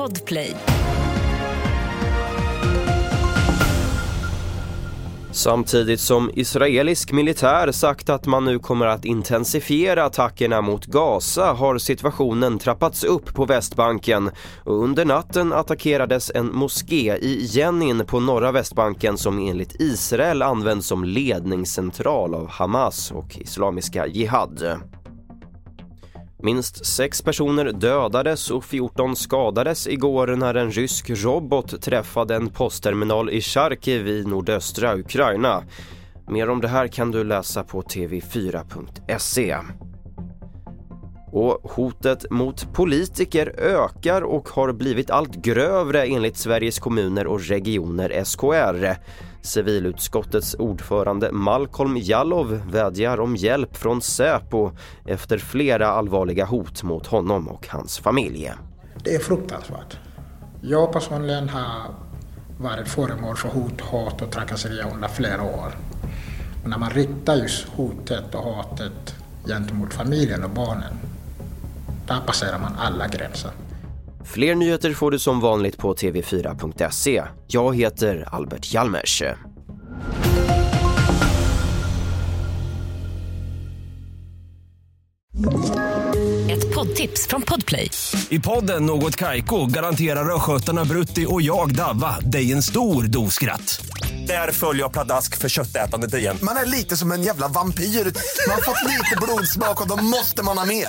Podplay. Samtidigt som israelisk militär sagt att man nu kommer att intensifiera attackerna mot Gaza har situationen trappats upp på Västbanken och under natten attackerades en moské i Jenin på norra Västbanken som enligt Israel används som ledningscentral av Hamas och Islamiska Jihad. Minst sex personer dödades och 14 skadades igår när en rysk robot träffade en postterminal i Charkiv i nordöstra Ukraina. Mer om det här kan du läsa på tv4.se. Och hotet mot politiker ökar och har blivit allt grövre enligt Sveriges kommuner och regioner SKR. Civilutskottets ordförande Malcolm Jallow vädjar om hjälp från Säpo efter flera allvarliga hot mot honom och hans familj. Det är fruktansvärt. Jag personligen har varit föremål för hot, hat och trakasserier under flera år. Och när man riktar just hotet och hatet gentemot familjen och barnen, där passerar man alla gränser. Fler nyheter får du som vanligt på tv4.se. Jag heter Albert Hjalmers. Ett poddtips från Podplay. I podden Något Kaiko garanterar östgötarna Brutti och jag, Davva, dig en stor dos skratt. Där följer jag pladask för köttätandet igen. Man är lite som en jävla vampyr. Man har fått lite blodsmak och då måste man ha mer.